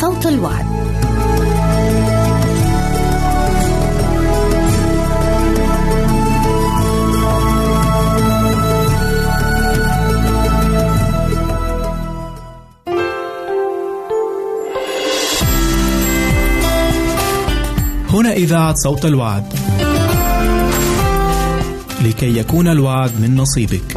صوت الوعد. هنا إذاعة صوت الوعد. لكي يكون الوعد من نصيبك.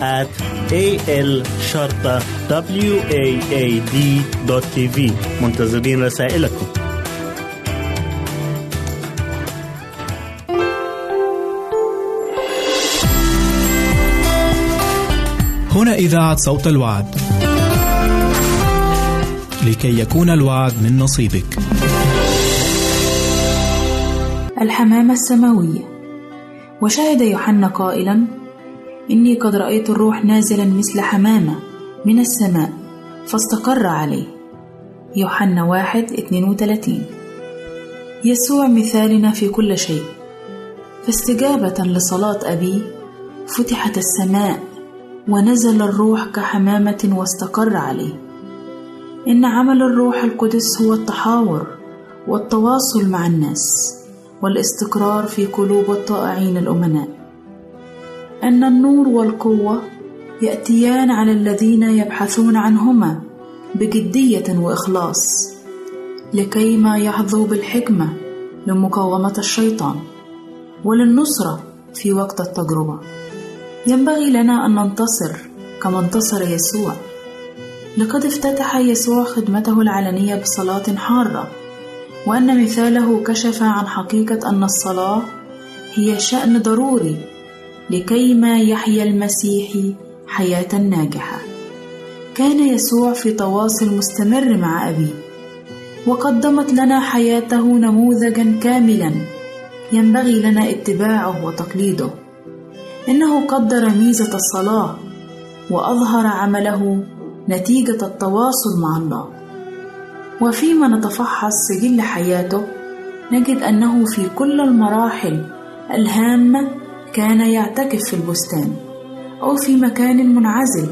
at a l شرطة w a a d دوت تي في منتظرين رسائلكم هنا إذاعة صوت الوعد. لكي يكون الوعد من نصيبك. الحمامة السماوية وشهد يوحنا قائلا إني قد رأيت الروح نازلا مثل حمامة من السماء فاستقر عليه. يوحنا واحد اتنين وتلاتين يسوع مثالنا في كل شيء. فاستجابة لصلاة أبيه فتحت السماء ونزل الروح كحمامة واستقر عليه. إن عمل الروح القدس هو التحاور والتواصل مع الناس والاستقرار في قلوب الطائعين الأمناء. أن النور والقوة يأتيان على الذين يبحثون عنهما بجدية وإخلاص لكيما يحظوا بالحكمة لمقاومة الشيطان وللنصرة في وقت التجربة. ينبغي لنا أن ننتصر كما انتصر يسوع. لقد افتتح يسوع خدمته العلنية بصلاة حارة وأن مثاله كشف عن حقيقة أن الصلاة هي شأن ضروري لكيما يحيا المسيحي حياة ناجحة. كان يسوع في تواصل مستمر مع أبيه، وقدمت لنا حياته نموذجا كاملا ينبغي لنا اتباعه وتقليده. إنه قدر ميزة الصلاة وأظهر عمله نتيجة التواصل مع الله. وفيما نتفحص سجل حياته نجد أنه في كل المراحل الهامة كان يعتكف في البستان أو في مكان منعزل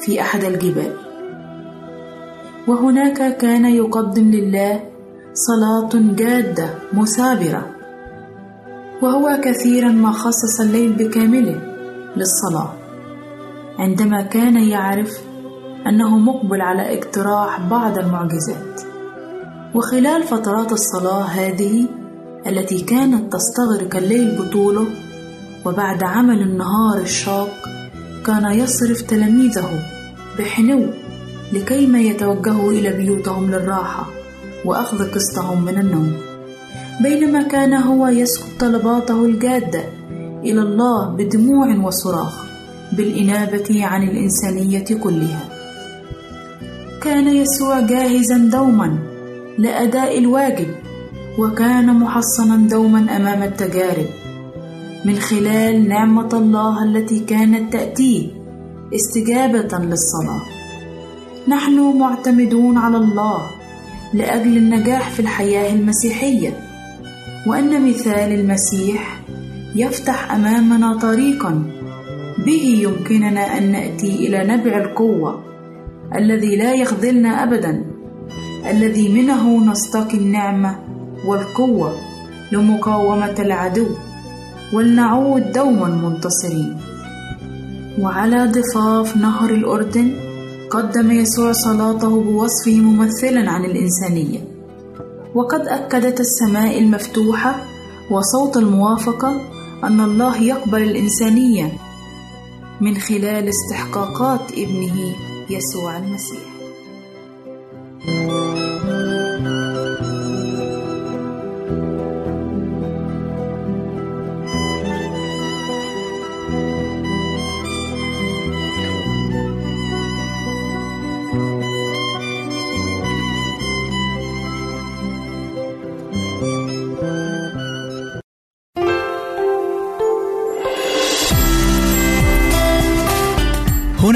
في أحد الجبال. وهناك كان يقدم لله صلاة جادة مثابرة وهو كثيرا ما خصص الليل بكامله للصلاة عندما كان يعرف أنه مقبل على اقتراح بعض المعجزات. وخلال فترات الصلاة هذه التي كانت تستغرق الليل بطوله وبعد عمل النهار الشاق كان يصرف تلاميذه بحنو لكيما يتوجهوا إلى بيوتهم للراحة وأخذ قسطهم من النوم. بينما كان هو يسكب طلباته الجادة إلى الله بدموع وصراخ بالإنابة عن الإنسانية كلها. كان يسوع جاهزا دوما لأداء الواجب وكان محصنا دوما أمام التجارب. من خلال نعمة الله التي كانت تأتيه استجابة للصلاة. نحن معتمدون على الله لأجل النجاح في الحياة المسيحية، وأن مثال المسيح يفتح أمامنا طريقًا به يمكننا أن نأتي إلى نبع القوة الذي لا يخذلنا أبدًا، الذي منه نستقي النعمة والقوة لمقاومة العدو. ولنعود دوما منتصرين. وعلى ضفاف نهر الأردن قدم يسوع صلاته بوصفه ممثلا عن الإنسانية. وقد أكدت السماء المفتوحة وصوت الموافقة أن الله يقبل الإنسانية من خلال استحقاقات ابنه يسوع المسيح.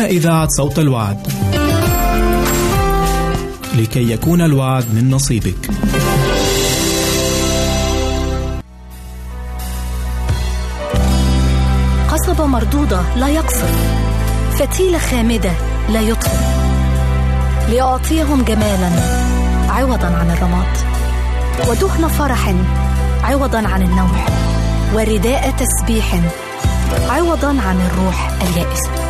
هنا إذاعة صوت الوعد. لكي يكون الوعد من نصيبك. قصبة مردودة لا يقصف فتيلة خامدة لا يطفئ. لأعطيهم جمالا عوضا عن الرماد. ودهن فرح عوضا عن النوح. ورداء تسبيح عوضا عن الروح اليائسة.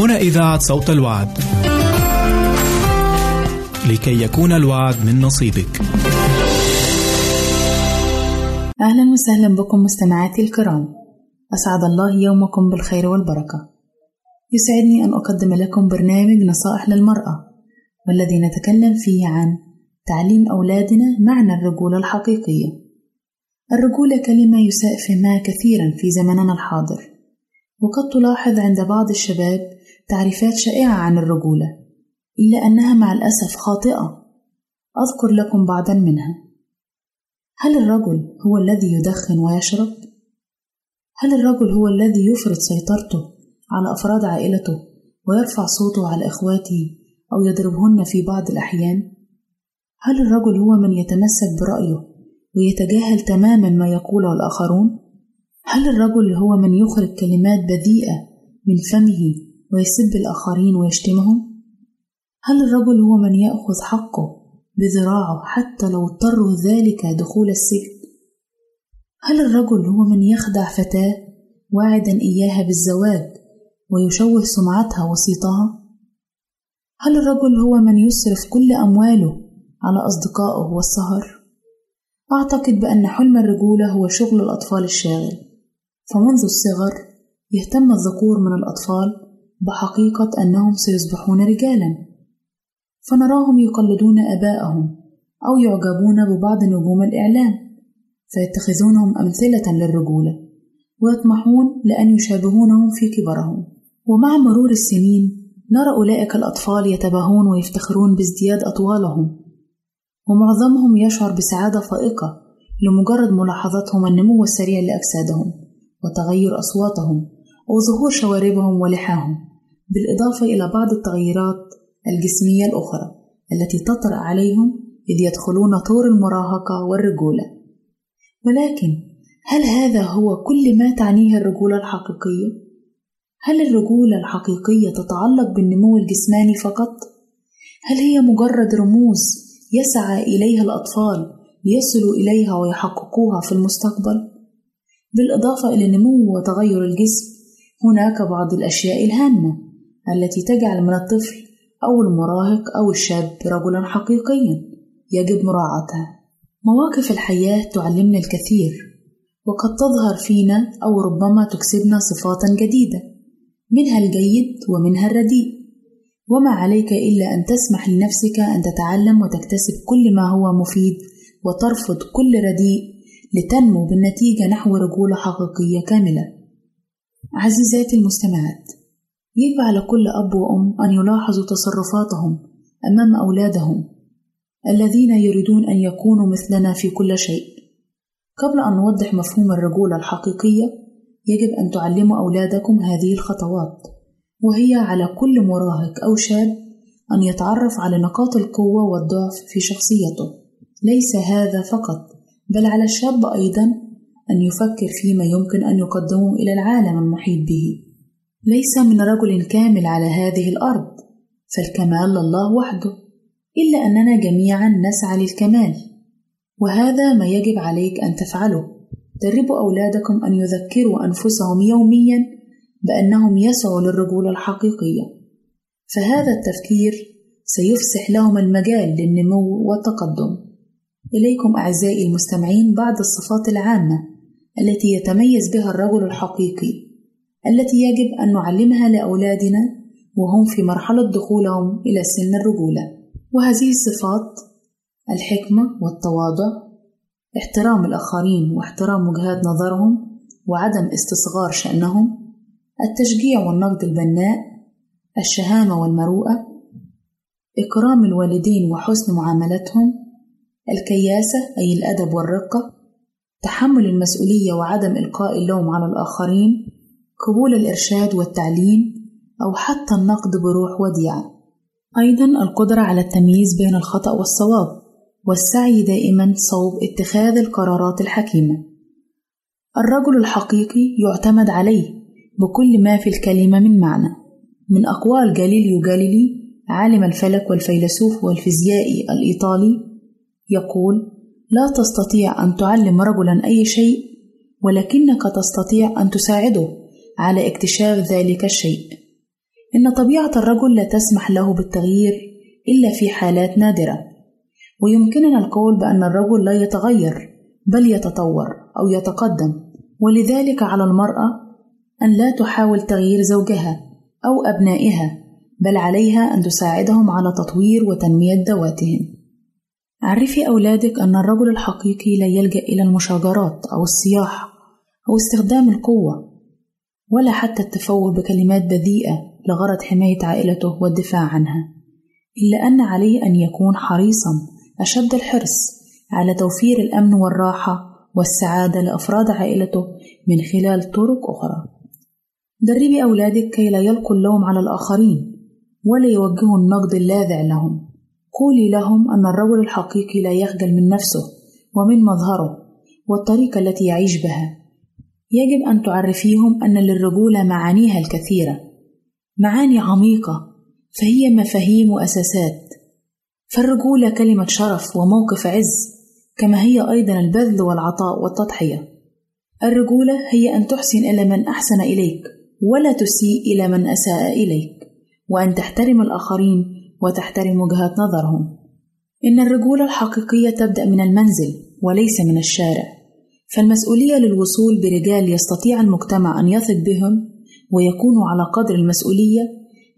هنا إذاعة صوت الوعد. لكي يكون الوعد من نصيبك. أهلا وسهلا بكم مستمعاتي الكرام أسعد الله يومكم بالخير والبركة يسعدني أن أقدم لكم برنامج نصائح للمرأة والذي نتكلم فيه عن تعليم أولادنا معنى الرجولة الحقيقية الرجولة كلمة يساء فهمها كثيرا في زمننا الحاضر وقد تلاحظ عند بعض الشباب تعريفات شائعة عن الرجولة إلا أنها مع الأسف خاطئة أذكر لكم بعضا منها هل الرجل هو الذي يدخن ويشرب؟ هل الرجل هو الذي يفرض سيطرته على أفراد عائلته ويرفع صوته على إخواته أو يضربهن في بعض الأحيان؟ هل الرجل هو من يتمسك برأيه ويتجاهل تماما ما يقوله الآخرون؟ هل الرجل هو من يخرج كلمات بذيئة من فمه ويسب الآخرين ويشتمهم؟ هل الرجل هو من يأخذ حقه بذراعه حتى لو اضطره ذلك دخول السجن؟ هل الرجل هو من يخدع فتاة واعدا إياها بالزواج ويشوه سمعتها وصيتها؟ هل الرجل هو من يصرف كل أمواله على أصدقائه والسهر؟ أعتقد بأن حلم الرجولة هو شغل الأطفال الشاغل فمنذ الصغر يهتم الذكور من الأطفال بحقيقة أنهم سيصبحون رجالا. فنراهم يقلدون آباءهم أو يعجبون ببعض نجوم الإعلام فيتخذونهم أمثلة للرجولة ويطمحون لأن يشابهونهم في كبرهم. ومع مرور السنين نرى أولئك الأطفال يتباهون ويفتخرون بازدياد أطوالهم ومعظمهم يشعر بسعادة فائقة لمجرد ملاحظتهم النمو السريع لأجسادهم وتغير أصواتهم وظهور شواربهم ولحاهم. بالإضافة إلى بعض التغييرات الجسمية الأخرى التي تطرأ عليهم إذ يدخلون طور المراهقة والرجولة ولكن هل هذا هو كل ما تعنيه الرجولة الحقيقية؟ هل الرجولة الحقيقية تتعلق بالنمو الجسماني فقط؟ هل هي مجرد رموز يسعى إليها الأطفال ليصلوا إليها ويحققوها في المستقبل؟ بالإضافة إلى النمو وتغير الجسم هناك بعض الأشياء الهامة التي تجعل من الطفل أو المراهق أو الشاب رجلا حقيقيا يجب مراعاتها مواقف الحياة تعلمنا الكثير وقد تظهر فينا أو ربما تكسبنا صفاتا جديدة منها الجيد ومنها الرديء وما عليك إلا أن تسمح لنفسك أن تتعلم وتكتسب كل ما هو مفيد وترفض كل رديء لتنمو بالنتيجة نحو رجولة حقيقية كاملة. عزيزاتي المستمعات، يجب على كل أب وأم أن يلاحظوا تصرفاتهم أمام أولادهم الذين يريدون أن يكونوا مثلنا في كل شيء. قبل أن نوضح مفهوم الرجولة الحقيقية، يجب أن تعلموا أولادكم هذه الخطوات، وهي على كل مراهق أو شاب أن يتعرف على نقاط القوة والضعف في شخصيته. ليس هذا فقط، بل على الشاب أيضا أن يفكر فيما يمكن أن يقدمه إلى العالم المحيط به. ليس من رجل كامل على هذه الأرض، فالكمال لله وحده، إلا أننا جميعا نسعى للكمال، وهذا ما يجب عليك أن تفعله. دربوا أولادكم أن يذكروا أنفسهم يوميا بأنهم يسعوا للرجولة الحقيقية، فهذا التفكير سيفسح لهم المجال للنمو والتقدم. إليكم أعزائي المستمعين بعض الصفات العامة التي يتميز بها الرجل الحقيقي التي يجب أن نعلمها لأولادنا وهم في مرحلة دخولهم إلى سن الرجولة. وهذه الصفات الحكمة والتواضع احترام الآخرين واحترام وجهات نظرهم وعدم استصغار شأنهم التشجيع والنقد البناء الشهامة والمروءة إكرام الوالدين وحسن معاملتهم الكياسة أي الأدب والرقة تحمل المسؤولية وعدم إلقاء اللوم على الآخرين قبول الإرشاد والتعليم أو حتى النقد بروح وديعة. أيضا القدرة على التمييز بين الخطأ والصواب والسعي دائما صوب اتخاذ القرارات الحكيمة. الرجل الحقيقي يعتمد عليه بكل ما في الكلمة من معنى من أقوال جاليليو جاليلي عالم الفلك والفيلسوف والفيزيائي الإيطالي يقول لا تستطيع أن تعلم رجلا أي شيء ولكنك تستطيع أن تساعده. على اكتشاف ذلك الشيء. إن طبيعة الرجل لا تسمح له بالتغيير إلا في حالات نادرة. ويمكننا القول بأن الرجل لا يتغير بل يتطور أو يتقدم. ولذلك على المرأة أن لا تحاول تغيير زوجها أو أبنائها بل عليها أن تساعدهم على تطوير وتنمية ذواتهم. عرفي أولادك أن الرجل الحقيقي لا يلجأ إلى المشاجرات أو الصياح أو استخدام القوة. ولا حتى التفوه بكلمات بذيئة لغرض حماية عائلته والدفاع عنها إلا أن عليه أن يكون حريصا أشد الحرص على توفير الأمن والراحة والسعادة لأفراد عائلته من خلال طرق أخرى. دربي أولادك كي لا يلقوا اللوم على الآخرين ولا يوجهوا النقد اللاذع لهم. قولي لهم أن الرجل الحقيقي لا يخجل من نفسه ومن مظهره والطريقة التي يعيش بها. يجب أن تعرفيهم أن للرجولة معانيها الكثيرة. معاني عميقة فهي مفاهيم وأساسات. فالرجولة كلمة شرف وموقف عز كما هي أيضا البذل والعطاء والتضحية. الرجولة هي أن تحسن إلى من أحسن إليك ولا تسيء إلى من أساء إليك وأن تحترم الآخرين وتحترم وجهات نظرهم. إن الرجولة الحقيقية تبدأ من المنزل وليس من الشارع. فالمسؤولية للوصول برجال يستطيع المجتمع أن يثق بهم ويكونوا على قدر المسؤولية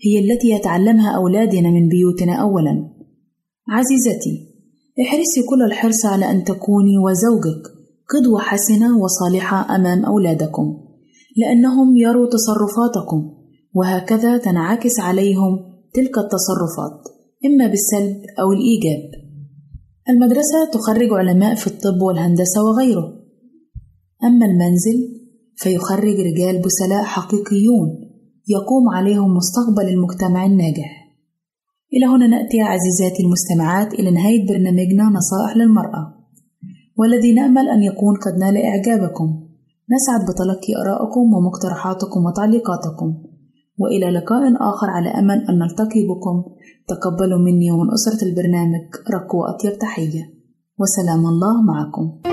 هي التي يتعلمها أولادنا من بيوتنا أولا. عزيزتي احرصي كل الحرص على أن تكوني وزوجك قدوة حسنة وصالحة أمام أولادكم لأنهم يروا تصرفاتكم وهكذا تنعكس عليهم تلك التصرفات إما بالسلب أو الإيجاب. المدرسة تخرج علماء في الطب والهندسة وغيره. أما المنزل فيخرج رجال بسلاء حقيقيون يقوم عليهم مستقبل المجتمع الناجح. إلى هنا نأتي عزيزاتي المستمعات إلى نهاية برنامجنا نصائح للمرأة. والذي نأمل أن يكون قد نال إعجابكم. نسعد بتلقي آرائكم ومقترحاتكم وتعليقاتكم. وإلى لقاء آخر على أمل أن نلتقي بكم. تقبلوا مني ومن أسرة البرنامج رق وأطيب تحية. وسلام الله معكم.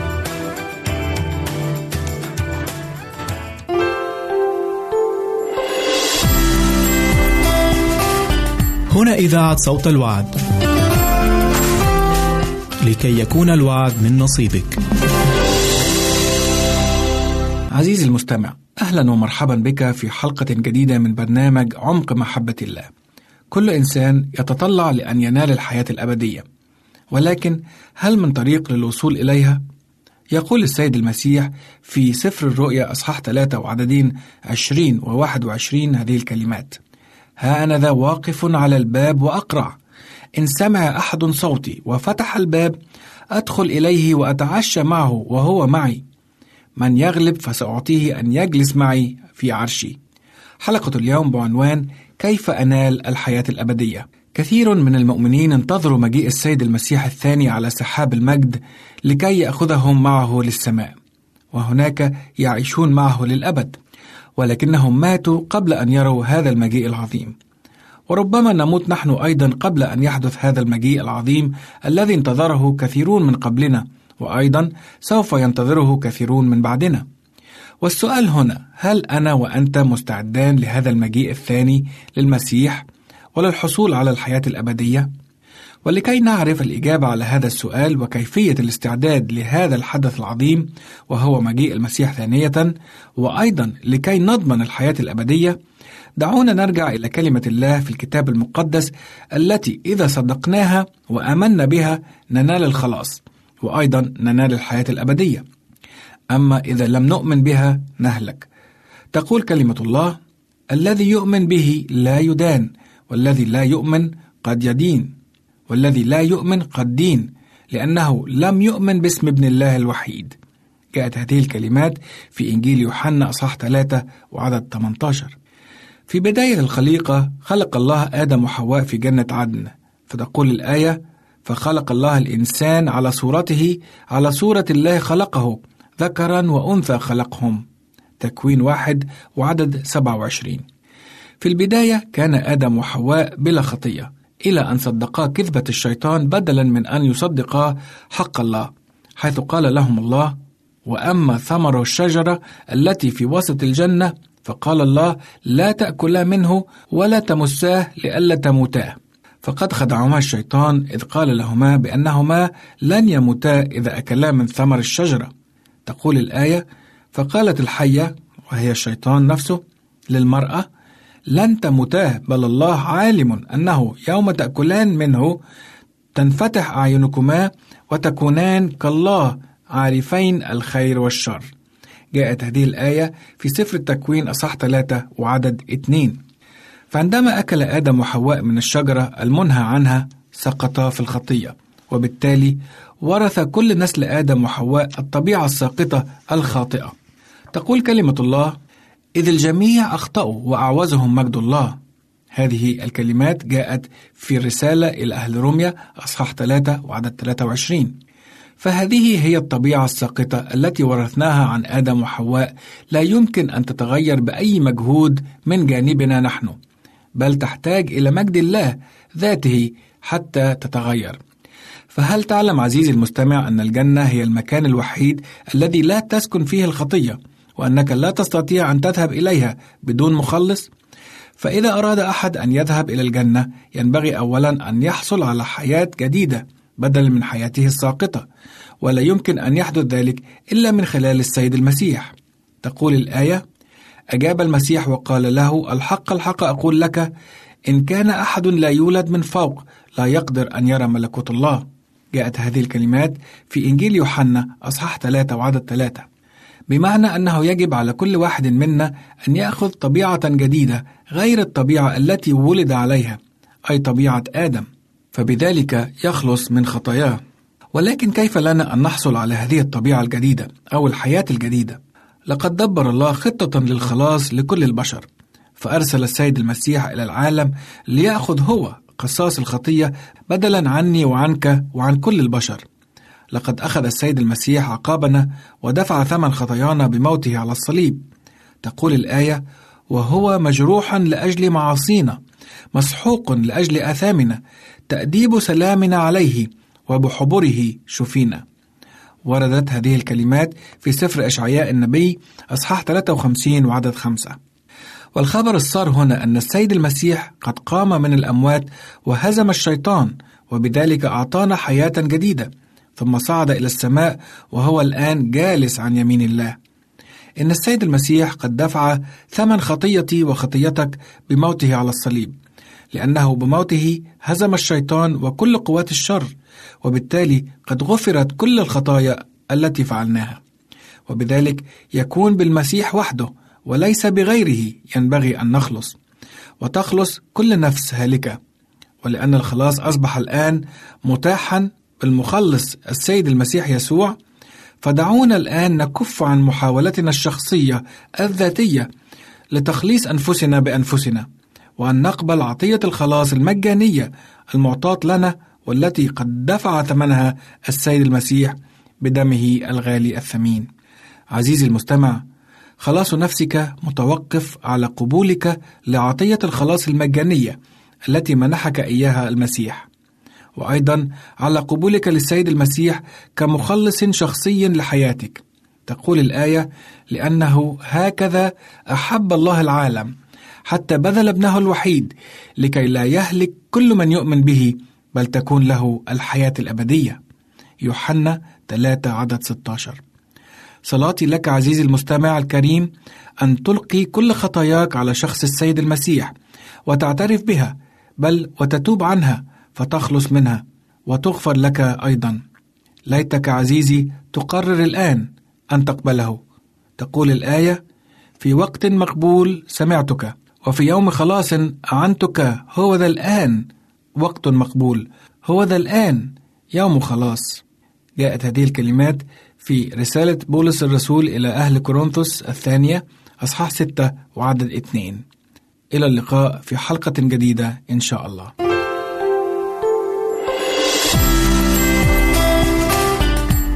إذاعة صوت الوعد. لكي يكون الوعد من نصيبك. عزيزي المستمع أهلا ومرحبا بك في حلقة جديدة من برنامج عمق محبة الله كل إنسان يتطلع لأن ينال الحياة الأبدية ولكن هل من طريق للوصول إليها؟ يقول السيد المسيح في سفر الرؤيا أصحاح 3 وعددين 20 و 21 هذه الكلمات ها أنا ذا واقف على الباب وأقرع. إن سمع أحد صوتي وفتح الباب أدخل إليه وأتعشى معه وهو معي. من يغلب فسأعطيه أن يجلس معي في عرشي. حلقة اليوم بعنوان كيف أنال الحياة الأبدية. كثير من المؤمنين انتظروا مجيء السيد المسيح الثاني على سحاب المجد لكي يأخذهم معه للسماء وهناك يعيشون معه للأبد. ولكنهم ماتوا قبل أن يروا هذا المجيء العظيم وربما نموت نحن أيضا قبل أن يحدث هذا المجيء العظيم الذي انتظره كثيرون من قبلنا وأيضا سوف ينتظره كثيرون من بعدنا والسؤال هنا هل أنا وأنت مستعدان لهذا المجيء الثاني للمسيح وللحصول على الحياة الأبدية؟ ولكي نعرف الإجابة على هذا السؤال وكيفية الاستعداد لهذا الحدث العظيم وهو مجيء المسيح ثانية وأيضا لكي نضمن الحياة الأبدية دعونا نرجع إلى كلمة الله في الكتاب المقدس التي إذا صدقناها وآمنا بها ننال الخلاص وأيضا ننال الحياة الأبدية. أما إذا لم نؤمن بها نهلك. تقول كلمة الله الذي يؤمن به لا يدان والذي لا يؤمن قد يدين. والذي لا يؤمن قد دين لأنه لم يؤمن باسم ابن الله الوحيد. جاءت هذه الكلمات في إنجيل يوحنا أصحاح 3 وعدد 18 في بداية الخليقة خلق الله آدم وحواء في جنة عدن. فتقول الآية فخلق الله الإنسان على صورته على صورة الله خلقه ذكرا وأنثى خلقهم. تكوين واحد وعدد 27 في البداية كان آدم وحواء بلا خطية. إلى أن صدقا كذبة الشيطان بدلا من أن يصدقا حق الله حيث قال لهم الله وأما ثمر الشجرة التي في وسط الجنة فقال الله لا تأكلا منه ولا تمساه لئلا تموتا فقد خدعهما الشيطان إذ قال لهما بأنهما لن يموتا إذا أكلا من ثمر الشجرة. تقول الآية فقالت الحية وهي الشيطان نفسه للمرأة لن تموتا بل الله عالم أنه يوم تأكلان منه تنفتح أعينكما وتكونان كالله عارفين الخير والشر. جاءت هذه الآية في سفر التكوين أصح 3 وعدد 2 فعندما أكل آدم وحواء من الشجرة المنهى عنها سقطا في الخطية. وبالتالي ورث كل نسل آدم وحواء الطبيعة الساقطة الخاطئة. تقول كلمة الله إذ الجميع أخطأوا وأعوزهم مجد الله. هذه الكلمات جاءت في الرسالة إلى أهل روميا أصحاح 3 وعدد 23 فهذه هي الطبيعة الساقطة التي ورثناها عن آدم وحواء. لا يمكن أن تتغير بأي مجهود من جانبنا نحن بل تحتاج إلى مجد الله ذاته حتى تتغير. فهل تعلم عزيزي المستمع أن الجنة هي المكان الوحيد الذي لا تسكن فيه الخطية؟ وأنك لا تستطيع أن تذهب إليها بدون مخلص؟ فإذا أراد أحد أن يذهب إلى الجنة ينبغي أولا أن يحصل على حياة جديدة بدلا من حياته الساقطة ولا يمكن أن يحدث ذلك إلا من خلال السيد المسيح تقول الآية أجاب المسيح وقال له الحق الحق أقول لك إن كان أحد لا يولد من فوق لا يقدر أن يرى ملكوت الله جاءت هذه الكلمات في إنجيل يوحنا أصحاح 3 وعدد 3 بمعنى أنه يجب على كل واحد منا أن يأخذ طبيعة جديدة غير الطبيعة التي ولد عليها أي طبيعة آدم فبذلك يخلص من خطاياه ولكن كيف لنا أن نحصل على هذه الطبيعة الجديدة أو الحياة الجديدة؟ لقد دبر الله خطة للخلاص لكل البشر فأرسل السيد المسيح إلى العالم ليأخذ هو قصاص الخطية بدلا عني وعنك وعن كل البشر لقد أخذ السيد المسيح عقابنا ودفع ثمن خطايانا بموته على الصليب. تقول الآية وهو مجروحا لأجل معاصينا مسحوق لأجل آثامنا تأديب سلامنا عليه وبحبره شفينا. وردت هذه الكلمات في سفر إشعياء النبي أصحاح 53 وعدد خمسة. والخبر السار هنا أن السيد المسيح قد قام من الأموات وهزم الشيطان وبذلك أعطانا حياة جديدة. ثم صعد إلى السماء وهو الآن جالس عن يمين الله. إن السيد المسيح قد دفع ثمن خطيتي وخطيتك بموته على الصليب لأنه بموته هزم الشيطان وكل قوات الشر وبالتالي قد غفرت كل الخطايا التي فعلناها. وبذلك يكون بالمسيح وحده وليس بغيره ينبغي أن نخلص وتخلص كل نفس هالكة. ولأن الخلاص أصبح الآن متاحا بالمخلص السيد المسيح يسوع فدعونا الآن نكف عن محاولتنا الشخصية الذاتية لتخليص أنفسنا بأنفسنا وأن نقبل عطية الخلاص المجانية المعطاة لنا والتي قد دفع ثمنها السيد المسيح بدمه الغالي الثمين. عزيزي المستمع خلاص نفسك متوقف على قبولك لعطية الخلاص المجانية التي منحك إياها المسيح. وأيضا على قبولك للسيد المسيح كمخلص شخصي لحياتك. تقول الآية لأنه هكذا أحب الله العالم حتى بذل ابنه الوحيد لكي لا يهلك كل من يؤمن به بل تكون له الحياة الأبدية. يوحنا 3 عدد 16 صلاتي لك عزيزي المستمع الكريم أن تلقي كل خطاياك على شخص السيد المسيح وتعترف بها بل وتتوب عنها فتخلص منها وتغفر لك أيضا. ليتك عزيزي تقرر الآن أن تقبله. تقول الآية في وقت مقبول سمعتك وفي يوم خلاص أعنتك هو ذا الآن وقت مقبول هو ذا الآن يوم خلاص. جاءت هذه الكلمات في رسالة بولس الرسول إلى أهل كورنثوس الثانية أصحاح ستة وعدد اثنين. إلى اللقاء في حلقة جديدة إن شاء الله.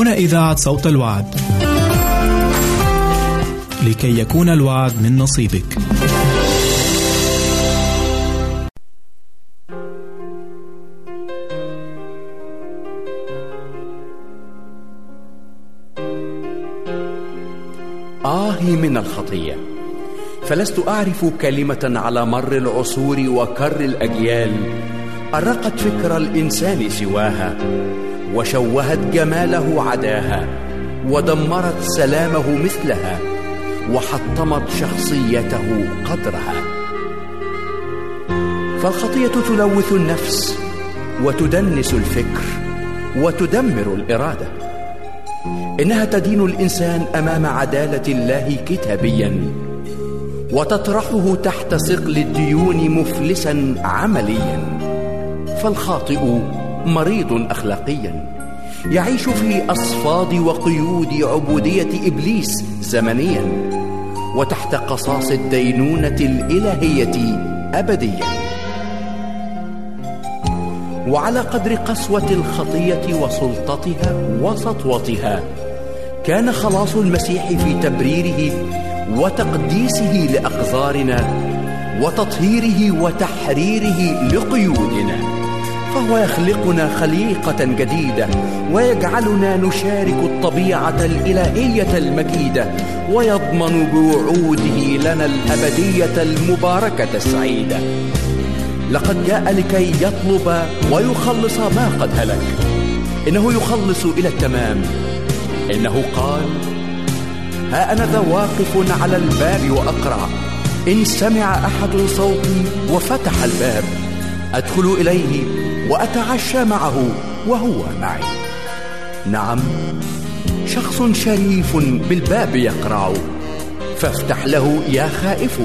هنا إذاعة صوت الوعد. لكي يكون الوعد من نصيبك. آهي من الخطية فلست أعرف كلمة على مر العصور وكر الأجيال أرقت فكر الإنسان سواها وشوهت جماله عداها ودمرت سلامه مثلها وحطمت شخصيته قدرها. فالخطية تلوث النفس وتدنس الفكر وتدمر الإرادة. إنها تدين الإنسان أمام عدالة الله كتابيا وتطرحه تحت ثقل الديون مفلسا عمليا. فالخاطئ مريض أخلاقيا. يعيش في أصفاد وقيود عبودية إبليس زمنيا. وتحت قصاص الدينونة الإلهية أبديا. وعلى قدر قسوة الخطية وسلطتها وسطوتها كان خلاص المسيح في تبريره وتقديسه لأقذارنا وتطهيره وتحريره لقيودنا. فهو يخلقنا خليقة جديدة ويجعلنا نشارك الطبيعة الإلهية المجيدة ويضمن بوعوده لنا الأبدية المباركة السعيدة. لقد جاء لكي يطلب ويخلص ما قد هلك. إنه يخلص إلى التمام. إنه قال ها أنا ذا واقف على الباب وأقرع إن سمع أحد صوتي وفتح الباب. أدخل إليه وأتعشى معه وهو معي. نعم شخص شريف بالباب يقرع. فافتح له يا خائف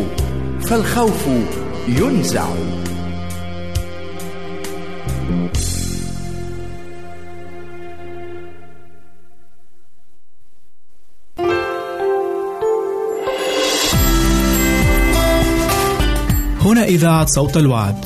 فالخوف ينزع. هنا إذاعة صوت الوعد.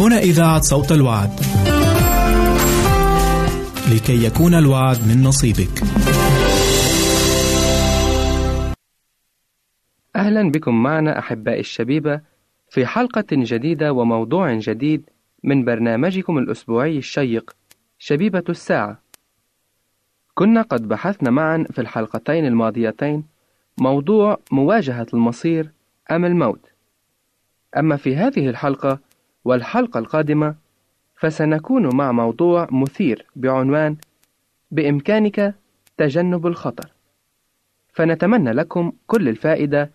هنا إذاعة صوت الوعد. لكي يكون الوعد من نصيبك. أهلا بكم معنا أحبائي الشبيبة في حلقة جديدة وموضوع جديد من برنامجكم الأسبوعي الشيق شبيبة الساعة. كنا قد بحثنا معا في الحلقتين الماضيتين موضوع مواجهة المصير أم الموت. أما في هذه الحلقة والحلقة القادمة فسنكون مع موضوع مثير بعنوان بإمكانك تجنب الخطر. فنتمنى لكم كل الفائدة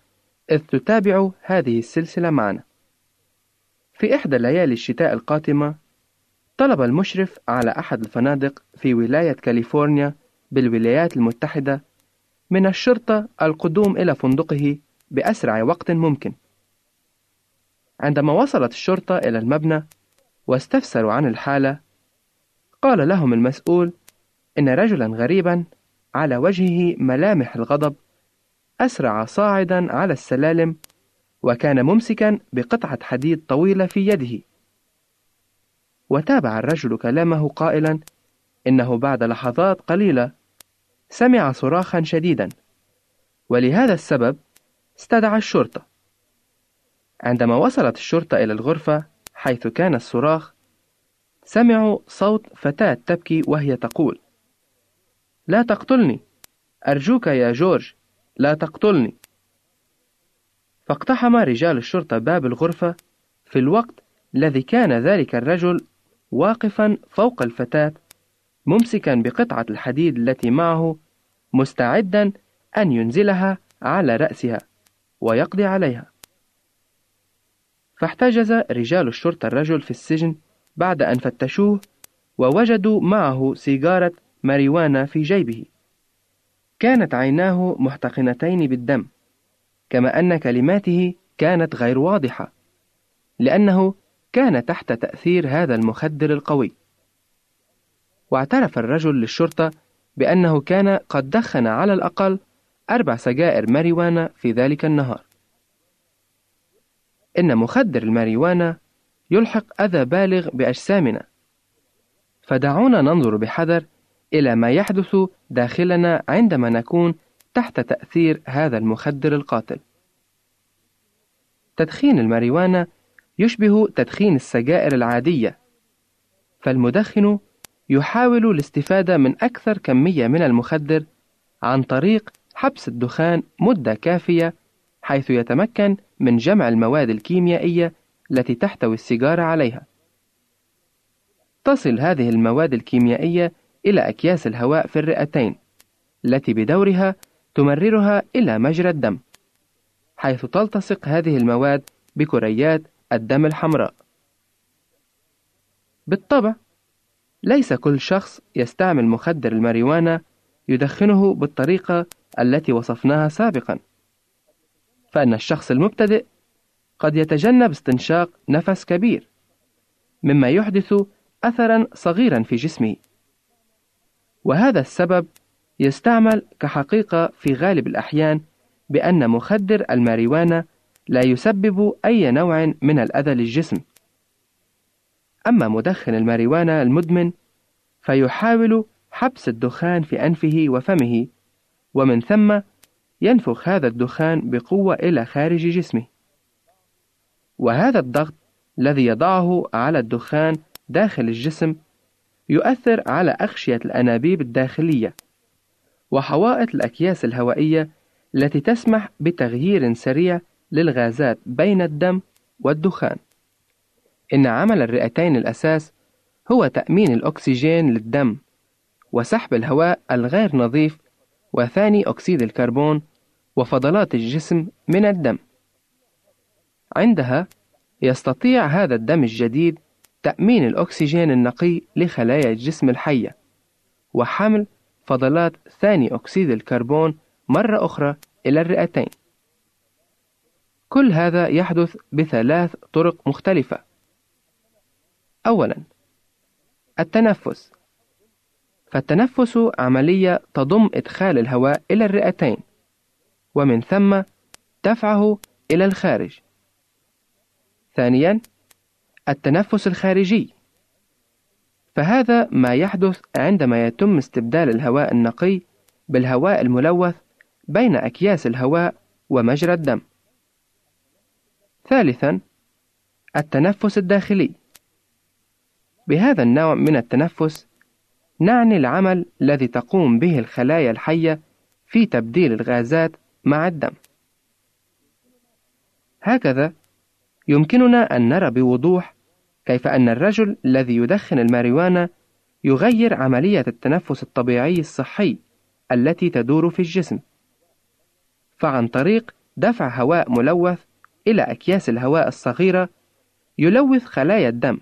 إذ تتابعوا هذه السلسلة معنا. في إحدى ليالي الشتاء القاتمة، طلب المشرف على أحد الفنادق في ولاية كاليفورنيا بالولايات المتحدة من الشرطة القدوم إلى فندقه بأسرع وقت ممكن. عندما وصلت الشرطة إلى المبنى واستفسروا عن الحالة، قال لهم المسؤول إن رجلا غريبا على وجهه ملامح الغضب أسرع صاعدا على السلالم وكان ممسكا بقطعة حديد طويلة في يده. وتابع الرجل كلامه قائلا إنه بعد لحظات قليلة سمع صراخا شديدا ولهذا السبب استدعى الشرطة. عندما وصلت الشرطة إلى الغرفة حيث كان الصراخ سمعوا صوت فتاة تبكي وهي تقول لا تقتلني أرجوك يا جورج لا تقتلني. فاقتحم رجال الشرطة باب الغرفة في الوقت الذي كان ذلك الرجل واقفا فوق الفتاة ممسكا بقطعة الحديد التي معه مستعدا أن ينزلها على رأسها ويقضي عليها. فاحتجز رجال الشرطة الرجل في السجن بعد أن فتشوه ووجدوا معه سيجارة ماريوانا في جيبه. كانت عيناه محتقنتين بالدم كما أن كلماته كانت غير واضحة لأنه كان تحت تأثير هذا المخدر القوي. واعترف الرجل للشرطة بأنه كان قد دخن على الأقل أربع سجائر ماريوانا في ذلك النهار. إن مخدر الماريوانا يلحق أذى بالغ بأجسامنا فدعونا ننظر بحذر إلى ما يحدث داخلنا عندما نكون تحت تأثير هذا المخدر القاتل. تدخين الماريوانا يشبه تدخين السجائر العادية، فالمدخن يحاول الاستفادة من أكثر كمية من المخدر عن طريق حبس الدخان مدة كافية حيث يتمكن من جمع المواد الكيميائية التي تحتوي السيجارة عليها. تصل هذه المواد الكيميائية إلى أكياس الهواء في الرئتين التي بدورها تمررها إلى مجرى الدم حيث تلتصق هذه المواد بكريات الدم الحمراء بالطبع ليس كل شخص يستعمل مخدر الماريوانا يدخنه بالطريقة التي وصفناها سابقا فإن الشخص المبتدئ قد يتجنب استنشاق نفس كبير مما يحدث أثرا صغيرا في جسمه وهذا السبب يستعمل كحقيقة في غالب الأحيان بأن مخدر الماريوانا لا يسبب أي نوع من الأذى للجسم. أما مدخن الماريوانا المدمن فيحاول حبس الدخان في أنفه وفمه، ومن ثم ينفخ هذا الدخان بقوة إلى خارج جسمه. وهذا الضغط الذي يضعه على الدخان داخل الجسم يؤثر على أغشية الأنابيب الداخلية وحوائط الأكياس الهوائية التي تسمح بتغيير سريع للغازات بين الدم والدخان. إن عمل الرئتين الأساس هو تأمين الأكسجين للدم وسحب الهواء الغير نظيف وثاني أكسيد الكربون وفضلات الجسم من الدم. عندها يستطيع هذا الدم الجديد تأمين الأكسجين النقي لخلايا الجسم الحية وحمل فضلات ثاني أكسيد الكربون مرة أخرى إلى الرئتين. كل هذا يحدث بثلاث طرق مختلفة. أولا التنفس. فالتنفس عملية تضم إدخال الهواء إلى الرئتين ومن ثم دفعه إلى الخارج. ثانيا التنفس الخارجي. فهذا ما يحدث عندما يتم استبدال الهواء النقي بالهواء الملوث بين أكياس الهواء ومجرى الدم. ثالثا التنفس الداخلي. بهذا النوع من التنفس نعني العمل الذي تقوم به الخلايا الحية في تبديل الغازات مع الدم. هكذا يمكننا أن نرى بوضوح كيف أن الرجل الذي يدخن الماريوانا يغير عملية التنفس الطبيعي الصحي التي تدور في الجسم. فعن طريق دفع هواء ملوث إلى أكياس الهواء الصغيرة يلوث خلايا الدم،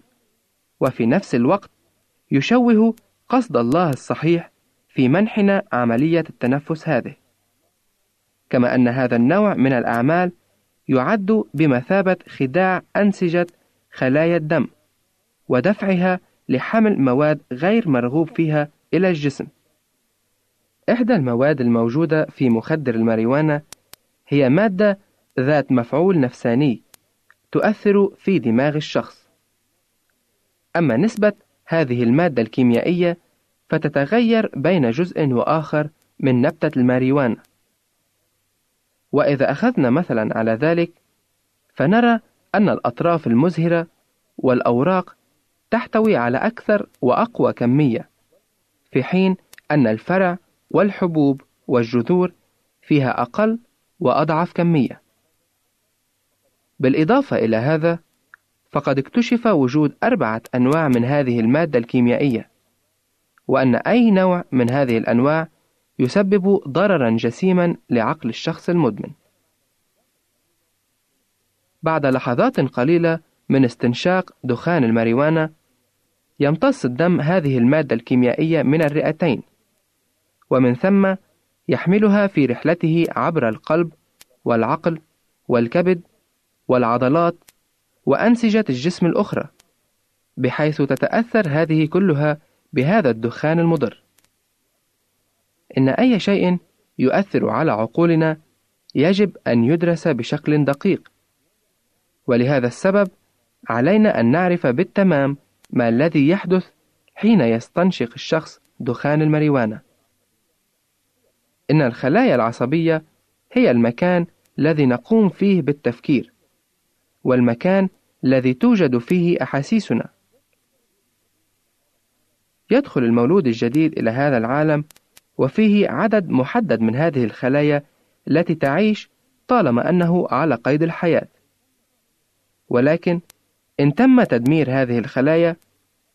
وفي نفس الوقت يشوه قصد الله الصحيح في منحنا عملية التنفس هذه. كما أن هذا النوع من الأعمال يعد بمثابة خداع أنسجة خلايا الدم ودفعها لحمل مواد غير مرغوب فيها إلى الجسم. إحدى المواد الموجودة في مخدر الماريوانا هي مادة ذات مفعول نفساني تؤثر في دماغ الشخص. أما نسبة هذه المادة الكيميائية فتتغير بين جزء وآخر من نبتة الماريوانا. وإذا أخذنا مثلا على ذلك فنرى أن الأطراف المزهرة والأوراق تحتوي على أكثر وأقوى كمية، في حين أن الفرع والحبوب والجذور فيها أقل وأضعف كمية. بالإضافة إلى هذا، فقد اكتشف وجود أربعة أنواع من هذه المادة الكيميائية، وأن أي نوع من هذه الأنواع يسبب ضررا جسيما لعقل الشخص المدمن. بعد لحظات قليلة من استنشاق دخان الماريوانا، يمتص الدم هذه المادة الكيميائية من الرئتين، ومن ثم يحملها في رحلته عبر القلب والعقل والكبد والعضلات وأنسجة الجسم الأخرى، بحيث تتأثر هذه كلها بهذا الدخان المضر. إن أي شيء يؤثر على عقولنا يجب أن يدرس بشكل دقيق، ولهذا السبب علينا أن نعرف بالتمام ما الذي يحدث حين يستنشق الشخص دخان الماريوانا. إن الخلايا العصبية هي المكان الذي نقوم فيه بالتفكير، والمكان الذي توجد فيه أحاسيسنا. يدخل المولود الجديد إلى هذا العالم وفيه عدد محدد من هذه الخلايا التي تعيش طالما أنه على قيد الحياة. ولكن إن تم تدمير هذه الخلايا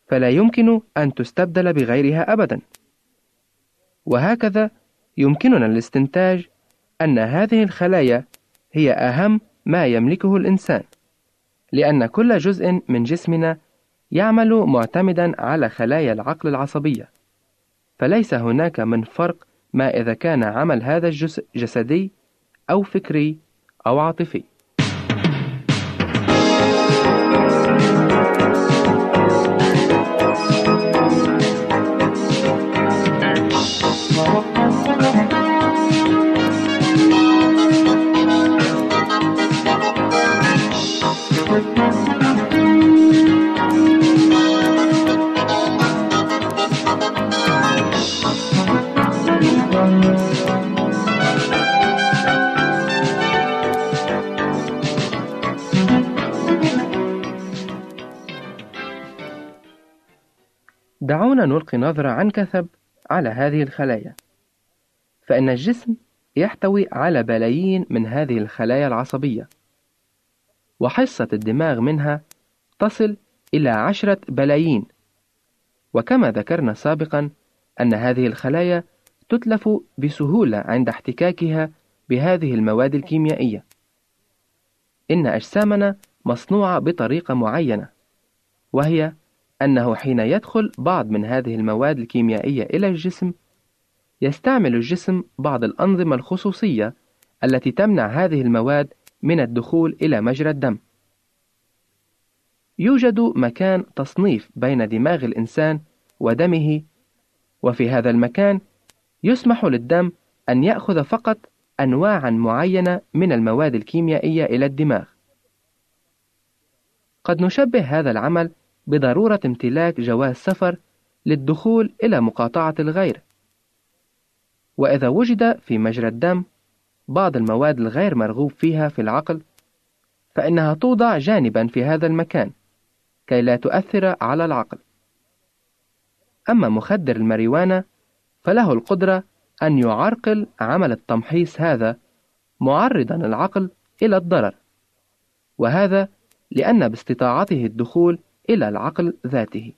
فلا يمكن أن تستبدل بغيرها أبدا. وهكذا يمكننا الاستنتاج أن هذه الخلايا هي أهم ما يملكه الإنسان، لأن كل جزء من جسمنا يعمل معتمدا على خلايا العقل العصبية، فليس هناك من فرق ما إذا كان عمل هذا الجزء جسدي أو فكري أو عاطفي. دعونا نلقي نظرة عن كثب على هذه الخلايا. فإن الجسم يحتوي على بلايين من هذه الخلايا العصبية وحصة الدماغ منها تصل إلى عشرة بلايين. وكما ذكرنا سابقا أن هذه الخلايا تتلف بسهولة عند احتكاكها بهذه المواد الكيميائية. إن أجسامنا مصنوعة بطريقة معينة وهي أنه حين يدخل بعض من هذه المواد الكيميائية إلى الجسم يستعمل الجسم بعض الأنظمة الخصوصية التي تمنع هذه المواد من الدخول إلى مجرى الدم. يوجد مكان تصنيف بين دماغ الإنسان ودمه، وفي هذا المكان يسمح للدم أن يأخذ فقط أنواعًا معينة من المواد الكيميائية إلى الدماغ. قد نشبه هذا العمل بضرورة امتلاك جواز سفر للدخول إلى مقاطعة الغير. وإذا وجد في مجرى الدم بعض المواد الغير مرغوب فيها في العقل فإنها توضع جانبا في هذا المكان كي لا تؤثر على العقل أما مخدر الماريوانا فله القدرة أن يعرقل عمل التمحيص هذا معرضا العقل إلى الضرر وهذا لأن باستطاعته الدخول إلى العقل ذاته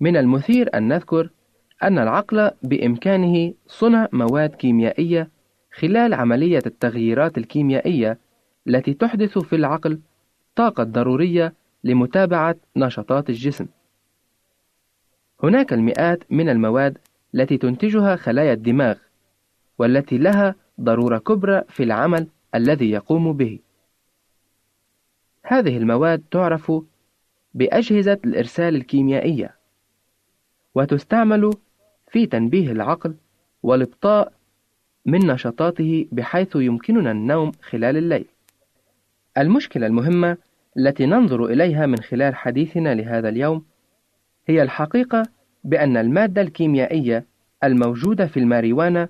من المثير أن نذكر أن العقل بإمكانه صنع مواد كيميائية خلال عملية التغييرات الكيميائية التي تحدث في العقل طاقة ضرورية لمتابعة نشاطات الجسم. هناك المئات من المواد التي تنتجها خلايا الدماغ، والتي لها ضرورة كبرى في العمل الذي يقوم به. هذه المواد تعرف بأجهزة الإرسال الكيميائية، وتستعمل في تنبيه العقل والإبطاء من نشاطاته بحيث يمكننا النوم خلال الليل. المشكلة المهمة التي ننظر إليها من خلال حديثنا لهذا اليوم هي الحقيقة بأن المادة الكيميائية الموجودة في الماريوانا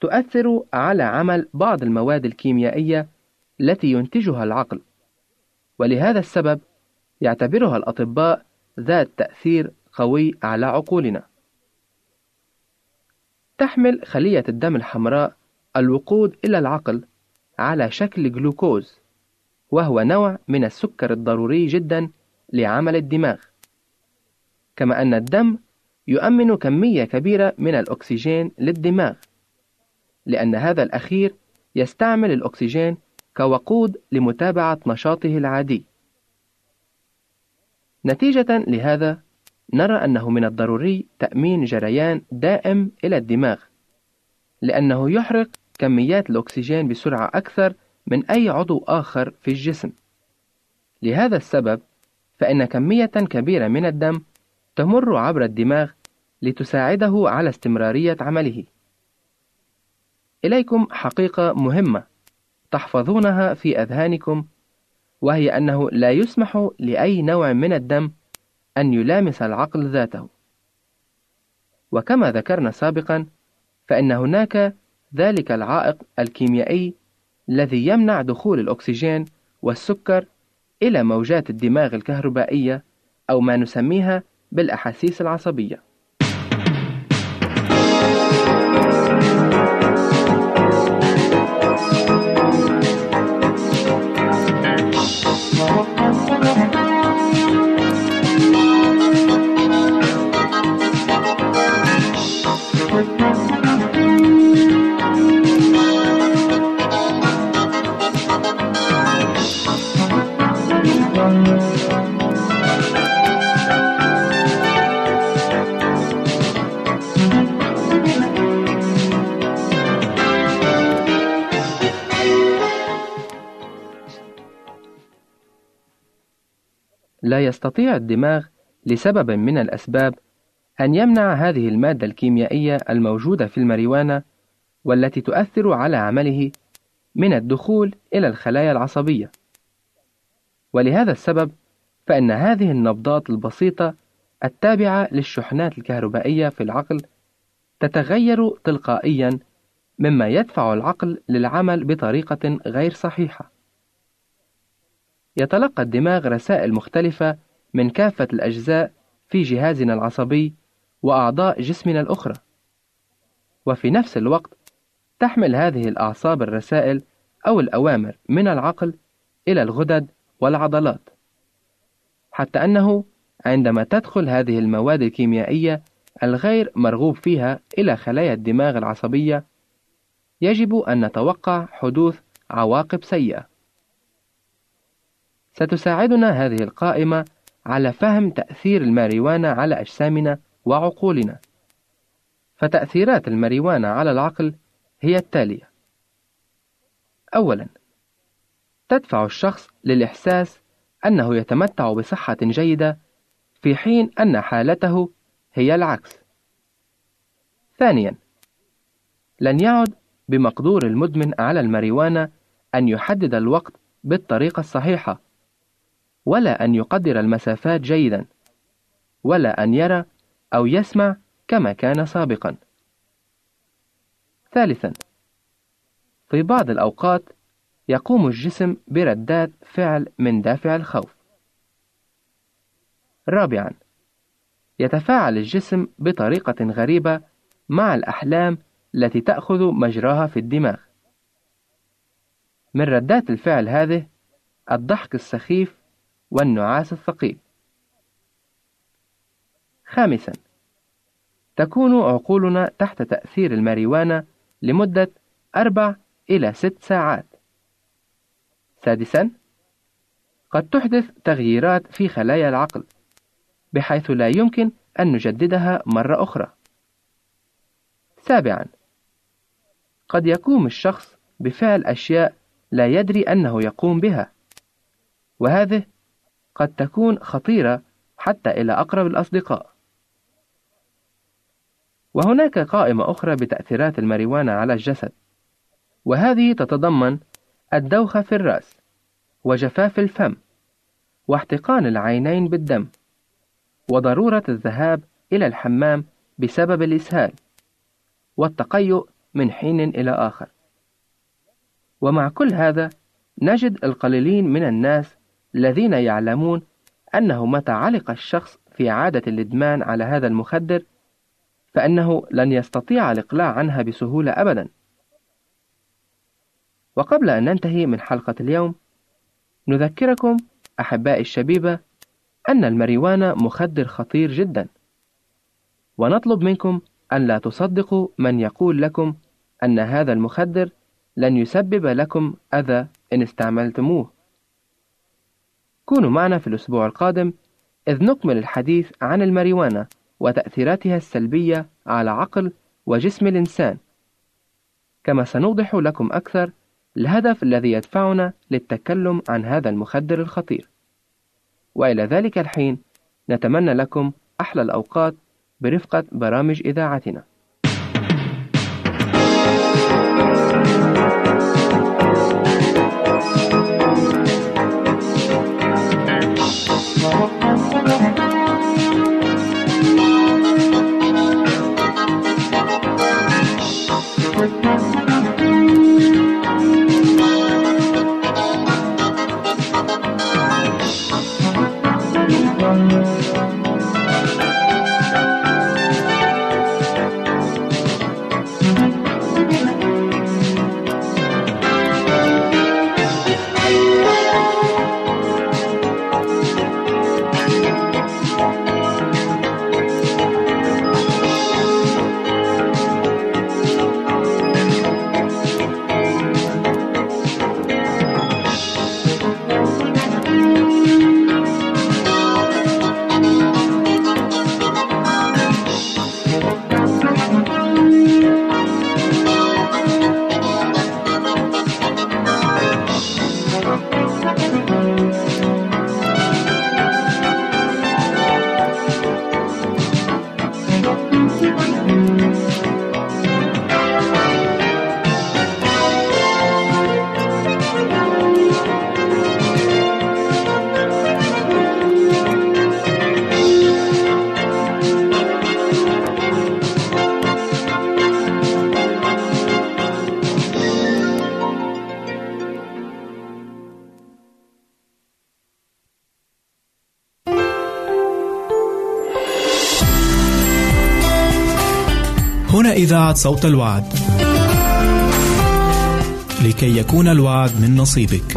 تؤثر على عمل بعض المواد الكيميائية التي ينتجها العقل، ولهذا السبب يعتبرها الأطباء ذات تأثير قوي على عقولنا. تحمل خلية الدم الحمراء الوقود إلى العقل على شكل جلوكوز وهو نوع من السكر الضروري جدا لعمل الدماغ كما أن الدم يؤمن كمية كبيرة من الأكسجين للدماغ لأن هذا الأخير يستعمل الأكسجين كوقود لمتابعة نشاطه العادي نتيجة لهذا نرى أنه من الضروري تأمين جريان دائم إلى الدماغ، لأنه يحرق كميات الأكسجين بسرعة أكثر من أي عضو آخر في الجسم. لهذا السبب، فإن كمية كبيرة من الدم تمر عبر الدماغ لتساعده على استمرارية عمله. إليكم حقيقة مهمة تحفظونها في أذهانكم، وهي أنه لا يسمح لأي نوع من الدم أن يلامس العقل ذاته. وكما ذكرنا سابقا، فإن هناك ذلك العائق الكيميائي الذي يمنع دخول الأكسجين والسكر إلى موجات الدماغ الكهربائية أو ما نسميها بالأحاسيس العصبية. لا يستطيع الدماغ لسبب من الأسباب أن يمنع هذه المادة الكيميائية الموجودة في الماريوانا والتي تؤثر على عمله من الدخول إلى الخلايا العصبية. ولهذا السبب فإن هذه النبضات البسيطة التابعة للشحنات الكهربائية في العقل تتغير تلقائيا مما يدفع العقل للعمل بطريقة غير صحيحة. يتلقى الدماغ رسائل مختلفة من كافة الأجزاء في جهازنا العصبي وأعضاء جسمنا الأخرى. وفي نفس الوقت تحمل هذه الأعصاب الرسائل أو الأوامر من العقل إلى الغدد والعضلات. حتى أنه عندما تدخل هذه المواد الكيميائية الغير مرغوب فيها إلى خلايا الدماغ العصبية، يجب أن نتوقع حدوث عواقب سيئة. ستساعدنا هذه القائمة على فهم تأثير الماريوانا على أجسامنا وعقولنا. فتأثيرات الماريوانا على العقل هي التالية: أولاً، تدفع الشخص للإحساس أنه يتمتع بصحة جيدة في حين أن حالته هي العكس. ثانياً، لن يعد بمقدور المدمن على الماريوانا أن يحدد الوقت بالطريقة الصحيحة، ولا أن يقدر المسافات جيدا، ولا أن يرى أو يسمع كما كان سابقا. ثالثا، في بعض الأوقات يقوم الجسم بردات فعل من دافع الخوف. رابعا، يتفاعل الجسم بطريقة غريبة مع الأحلام التي تأخذ مجراها في الدماغ. من ردات الفعل هذه الضحك السخيف والنعاس الثقيل. خامسا تكون عقولنا تحت تأثير الماريوانا لمدة أربع إلى ست ساعات. سادسا قد تحدث تغييرات في خلايا العقل بحيث لا يمكن أن نجددها مرة أخرى. سابعا قد يقوم الشخص بفعل أشياء لا يدري أنه يقوم بها، وهذه قد تكون خطيرة حتى إلى أقرب الأصدقاء. وهناك قائمة أخرى بتأثيرات الماريوانا على الجسد، وهذه تتضمن الدوخة في الرأس، وجفاف الفم، واحتقان العينين بالدم، وضرورة الذهاب إلى الحمام بسبب الإسهال، والتقيؤ من حين إلى آخر. ومع كل هذا نجد القليلين من الناس الذين يعلمون أنه متى علق الشخص في عادة الإدمان على هذا المخدر فإنه لن يستطيع الإقلاع عنها بسهولة أبدا. وقبل أن ننتهي من حلقة اليوم نذكركم أحبائي الشبيبة أن الماريوانا مخدر خطير جدا ونطلب منكم أن لا تصدقوا من يقول لكم أن هذا المخدر لن يسبب لكم أذى إن استعملتموه. كونوا معنا في الأسبوع القادم إذ نكمل الحديث عن الماريوانا وتأثيراتها السلبية على عقل وجسم الإنسان، كما سنوضح لكم أكثر الهدف الذي يدفعنا للتكلم عن هذا المخدر الخطير. وإلى ذلك الحين نتمنى لكم أحلى الأوقات برفقة برامج إذاعتنا. هنا إذاعة صوت الوعد. لكي يكون الوعد من نصيبك.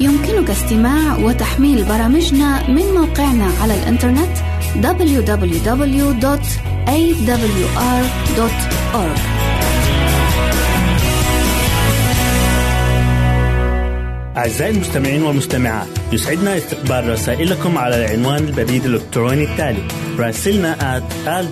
يمكنك استماع وتحميل برامجنا من موقعنا على الإنترنت www.awr.org أعزائي المستمعين والمستمعات يسعدنا استقبال رسائلكم على العنوان البريد الإلكتروني التالي راسلنا at al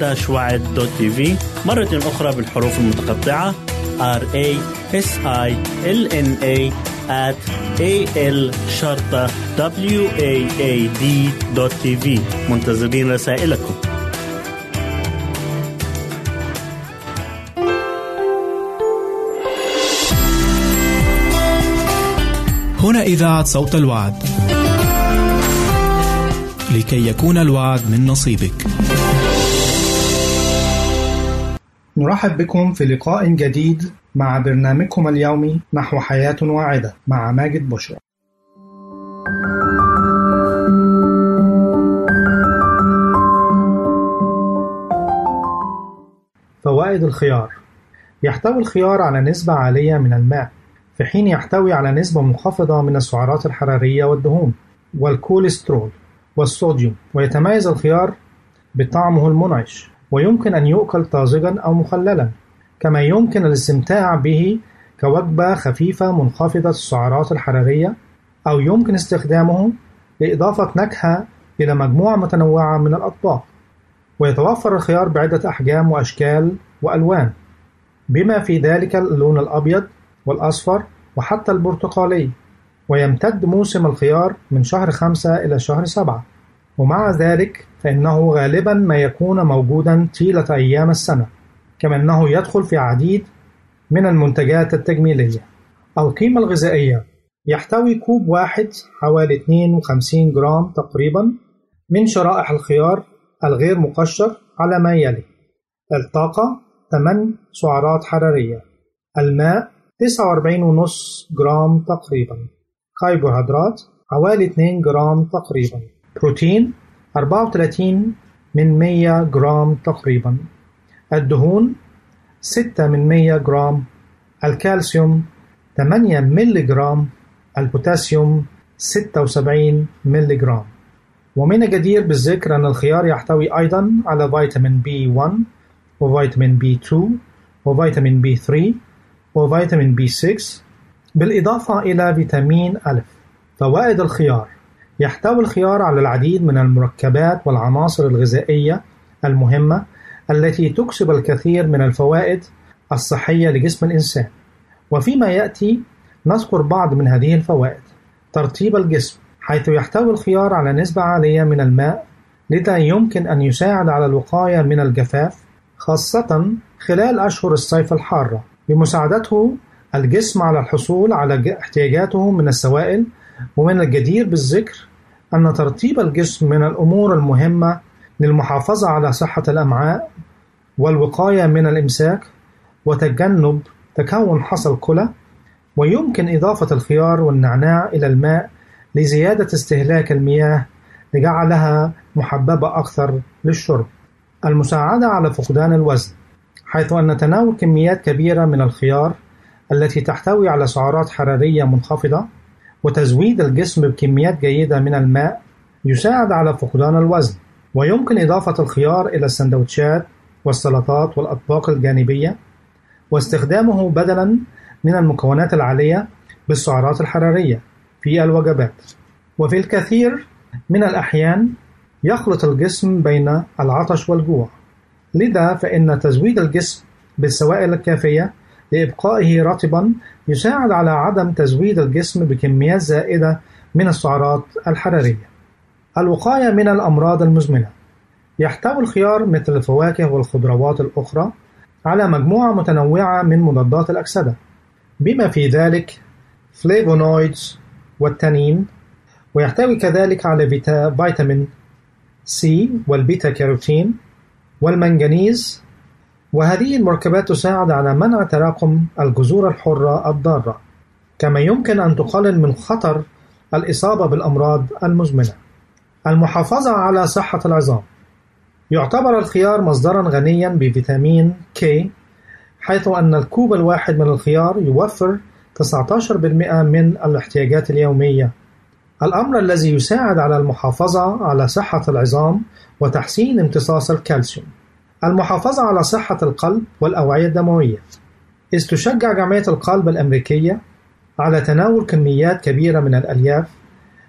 مرة أخرى بالحروف المتقطعة. R a s i l n a at a l شرطة w a a d في منتظرين رسائلكم. هنا إذاعة صوت الوعد. لكي يكون الوعد من نصيبك. نرحب بكم في لقاء جديد مع برنامجكم اليومي نحو حياة واعدة مع ماجد بشرى. فوائد الخيار يحتوي الخيار على نسبة عالية من الماء في حين يحتوي على نسبة منخفضة من السعرات الحرارية والدهون والكوليسترول والصوديوم ويتميز الخيار بطعمه المنعش ويمكن أن يؤكل طازجا أو مخللا كما يمكن الاستمتاع به كوجبة خفيفة منخفضة السعرات الحرارية أو يمكن استخدامه لإضافة نكهة إلى مجموعة متنوعة من الأطباق. ويتوفر الخيار بعدة أحجام وأشكال وألوان بما في ذلك اللون الأبيض والأصفر وحتى البرتقالي. ويمتد موسم الخيار من شهر خمسة إلى شهر سبعة. ومع ذلك فإنه غالبا ما يكون موجودا طيلة أيام السنة كما أنه يدخل في عديد من المنتجات التجميلية. القيمة الغذائية يحتوي كوب واحد حوالي 52 جرام تقريبا من شرائح الخيار الغير مقشر على ما يلي. الطاقة 8 سعرات حرارية. الماء 49.5 جرام تقريبا. كربوهيدرات حوالي 2 جرام تقريبا. بروتين 34 من 100 جرام تقريبا. الدهون 6 من 100 جرام. الكالسيوم 8 ملي جرام البوتاسيوم 76 ملي جرام ومن الجدير بالذكر أن الخيار يحتوي أيضا على فيتامين B 1 وفيتامين B 2 وفيتامين B 3 وفيتامين B 6 بالإضافة إلى فيتامين أ فوائد الخيار. يحتوي الخيار على العديد من المركبات والعناصر الغذائية المهمة التي تكسب الكثير من الفوائد الصحية لجسم الإنسان. وفيما يأتي نذكر بعض من هذه الفوائد. ترطيب الجسم. حيث يحتوي الخيار على نسبة عالية من الماء لذا يمكن أن يساعد على الوقاية من الجفاف خاصة خلال أشهر الصيف الحارة. بمساعدته الجسم على الحصول على احتياجاته من السوائل ومن الجدير بالذكر أن ترطيب الجسم من الأمور المهمة للمحافظة على صحة الأمعاء والوقاية من الإمساك وتجنب تكون حصى الكلى ويمكن إضافة الخيار والنعناع إلى الماء لزيادة استهلاك المياه لجعلها محببة أكثر للشرب. المساعدة على فقدان الوزن حيث أن تناول كميات كبيرة من الخيار التي تحتوي على سعرات حرارية منخفضة وتزويد الجسم بكميات جيدة من الماء يساعد على فقدان الوزن ويمكن إضافة الخيار إلى السندوتشات والسلطات والأطباق الجانبية واستخدامه بدلا من المكونات العالية بالسعرات الحرارية في الوجبات. وفي الكثير من الأحيان يخلط الجسم بين العطش والجوع لذا فإن تزويد الجسم بالسوائل الكافية لإبقائه رطبا يساعد على عدم تزويد الجسم بكميات زائدة من السعرات الحرارية. الوقاية من الأمراض المزمنة. يحتوي الخيار مثل الفواكه والخضروات الأخرى على مجموعة متنوعة من مضادات الأكسدة. بما في ذلك flavonoids والتانين ويحتوي كذلك على فيتا فيتامين C والبيتا كاروتين والمنغنيز وهذه المركبات تساعد على منع تراكم الجذور الحرة الضارة كما يمكن أن تقلل من خطر الإصابة بالأمراض المزمنة. المحافظة على صحة العظام. يعتبر الخيار مصدرا غنيا بفيتامين K حيث أن الكوب الواحد من الخيار يوفر 19% من الاحتياجات اليومية. الأمر الذي يساعد على المحافظة على صحة العظام وتحسين امتصاص الكالسيوم. المحافظة على صحة القلب والأوعية الدموية. إذ تشجع جمعية القلب الأمريكية على تناول كميات كبيرة من الألياف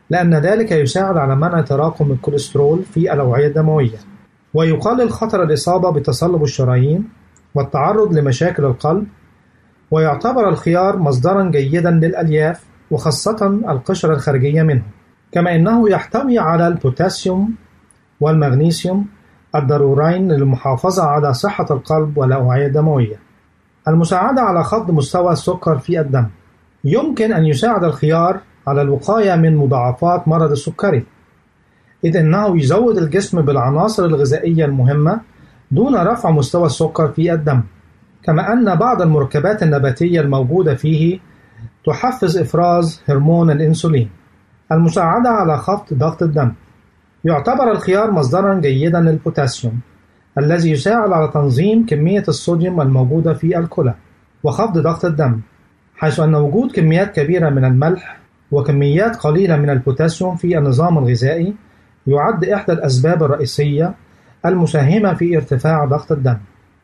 لأن ذلك يساعد على منع تراكم الكوليسترول في الأوعية الدموية. ويقلل خطر الإصابة بتصلب الشرايين والتعرض لمشاكل القلب ويعتبر الخيار مصدرا جيدا للألياف وخاصة القشرة الخارجية منه. كما أنه يحتوي على البوتاسيوم والمغنيسيوم الضرورين للمحافظة على صحة القلب والأوعية الدموية المساعدة على خفض مستوى السكر في الدم. يمكن أن يساعد الخيار على الوقاية من مضاعفات مرض السكري. إذ أنه يزود الجسم بالعناصر الغذائية المهمة دون رفع مستوى السكر في الدم. كما أن بعض المركبات النباتية الموجودة فيه تحفز إفراز هرمون الإنسولين. المساعدة على خفض ضغط الدم. يعتبر الخيار مصدرا جيدا للبوتاسيوم الذي يساعد على تنظيم كمية الصوديوم الموجودة في الكلى وخفض ضغط الدم حيث أن وجود كميات كبيرة من الملح وكميات قليلة من البوتاسيوم في النظام الغذائي يعد إحدى الأسباب الرئيسية المساهمة في ارتفاع ضغط الدم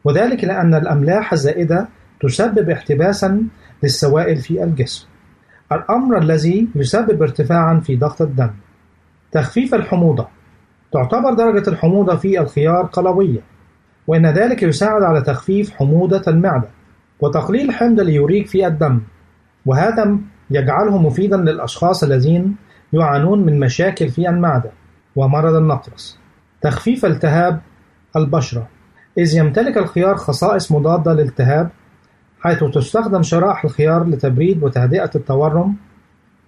وذلك لأن الأملاح الزائدة تسبب احتباسا للسوائل في الجسم الأمر الذي يسبب ارتفاعا في ضغط الدم. تخفيف الحموضة. تعتبر درجة الحموضة في الخيار قلوية وإن ذلك يساعد على تخفيف حموضة المعدة وتقليل حمض اليوريك في الدم وهذا يجعله مفيدا للأشخاص الذين يعانون من مشاكل في المعدة ومرض النقرس. تخفيف التهاب البشرة. إذ يمتلك الخيار خصائص مضادة للالتهاب حيث تستخدم شرائح الخيار لتبريد وتهدئة التورم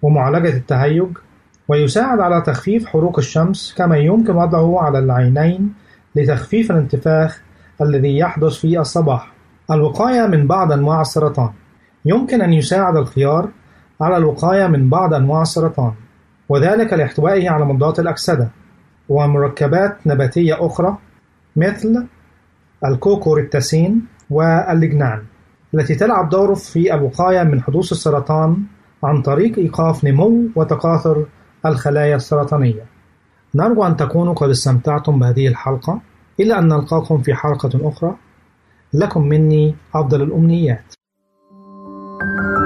ومعالجة التهيج ويساعد على تخفيف حروق الشمس كما يمكن وضعه على العينين لتخفيف الانتفاخ الذي يحدث في الصباح. الوقاية من بعض أنواع السرطان. يمكن أن يساعد الخيار على الوقاية من بعض أنواع السرطان وذلك لاحتوائه على مضادات الأكسدة ومركبات نباتية أخرى مثل الكوكوريتاسين واللجنان التي تلعب دور في الوقاية من حدوث السرطان عن طريق إيقاف نمو وتكاثر الخلايا السرطانية. نرجو أن تكونوا قد استمتعتم بهذه الحلقة. إلى أن نلقاكم في حلقة أخرى. لكم مني أفضل الأمنيات. thank you